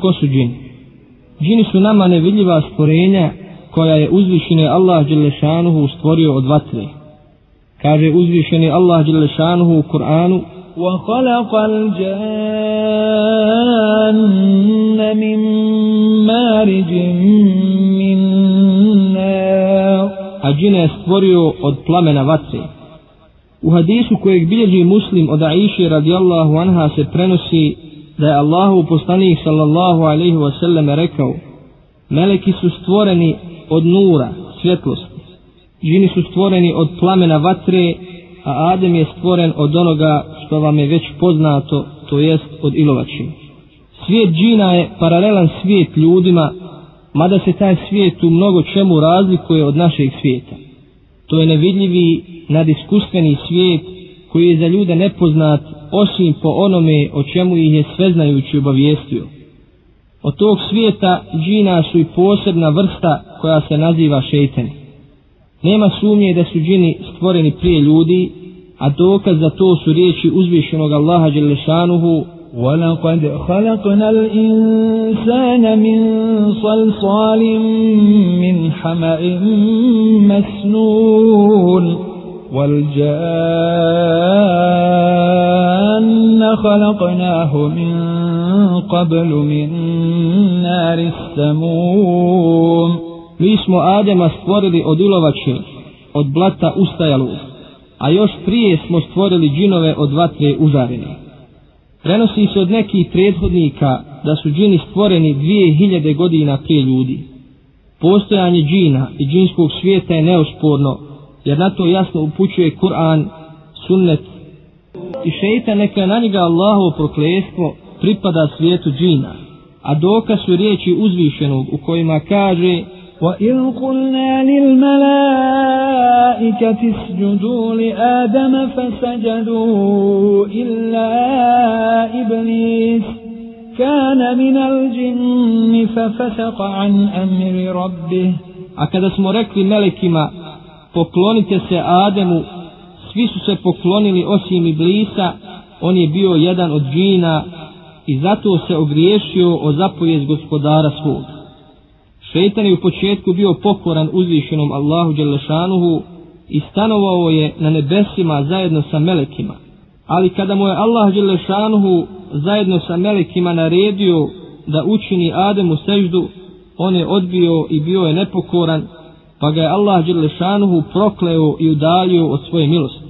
Ko su džini? Džini su nama nevidljiva stvorenja koja je uzvišene Allah Đelešanuhu stvorio od vatre. Kaže uzvišeni Allah Đelešanuhu u Kur'anu وَخَلَقَ الْجَانَّ مِنْ مَارِجٍ مِنْ نَارٍ A džine je stvorio od plamena vatre. U hadisu kojeg bilježi muslim od Aisha radijallahu anha se prenosi da je Allahu poslanik sallallahu alaihi wa sallam rekao Meleki su stvoreni od nura, svjetlosti. Žini su stvoreni od plamena vatre, a Adem je stvoren od onoga što vam je već poznato, to jest od ilovačine. Svijet džina je paralelan svijet ljudima, mada se taj svijet u mnogo čemu razlikuje od našeg svijeta. To je nevidljivi, nadiskustveni svijet koji je za ljude nepoznat osim po onome o čemu ih je sveznajući obavijestio. Od tog svijeta džina su i posebna vrsta koja se naziva šeitani. Nema sumnje da su džini stvoreni prije ljudi, a dokaz za to su riječi uzvišenog Allaha Đelešanuhu وَلَقَدْ خَلَقْنَا الْإِنسَانَ مِنْ صَلْصَالٍ مِنْ حَمَئٍ مَسْنُونَ وَالْجَانَّ خَلَقْنَاهُ مِنْ قَبْلُ مِنْ نَارِ السَّمُومِ Mi smo Adema stvorili od ilovače, od blata ustajalu, a još prije smo stvorili džinove od vatre užarene. Prenosi se od nekih prethodnika da su džini stvoreni dvije hiljade godina prije ljudi. Postojanje džina i džinskog svijeta je neosporno, jer na to jasno upućuje Kur'an, sunnet i šeita neka na njega Allahovo proklestvo pripada svijetu džina, a dokaz su riječi uzvišenog u kojima kaže وَإِذْ قُلْنَا لِلْمَلَائِكَةِ اسْجُدُوا لِآدَمَ فَسَجَدُوا إِلَّا إِبْلِيسَ كَانَ مِنَ الْجِنِّ فَفَسَقَ عَنْ أَمْرِ رَبِّهِ A kada smo rekli melekima, poklonite se Ademu, svi su se poklonili osim Iblisa, on je bio jedan od džina i zato se ogriješio o zapovijest gospodara svoga. Šeitan je u početku bio pokoran uzvišenom Allahu Đelešanuhu i stanovao je na nebesima zajedno sa melekima. Ali kada mu je Allah Đelešanuhu zajedno sa melekima naredio da učini Ademu seždu, on je odbio i bio je nepokoran, pa ga je Allah Đelešanuhu prokleo i udalio od svoje milosti.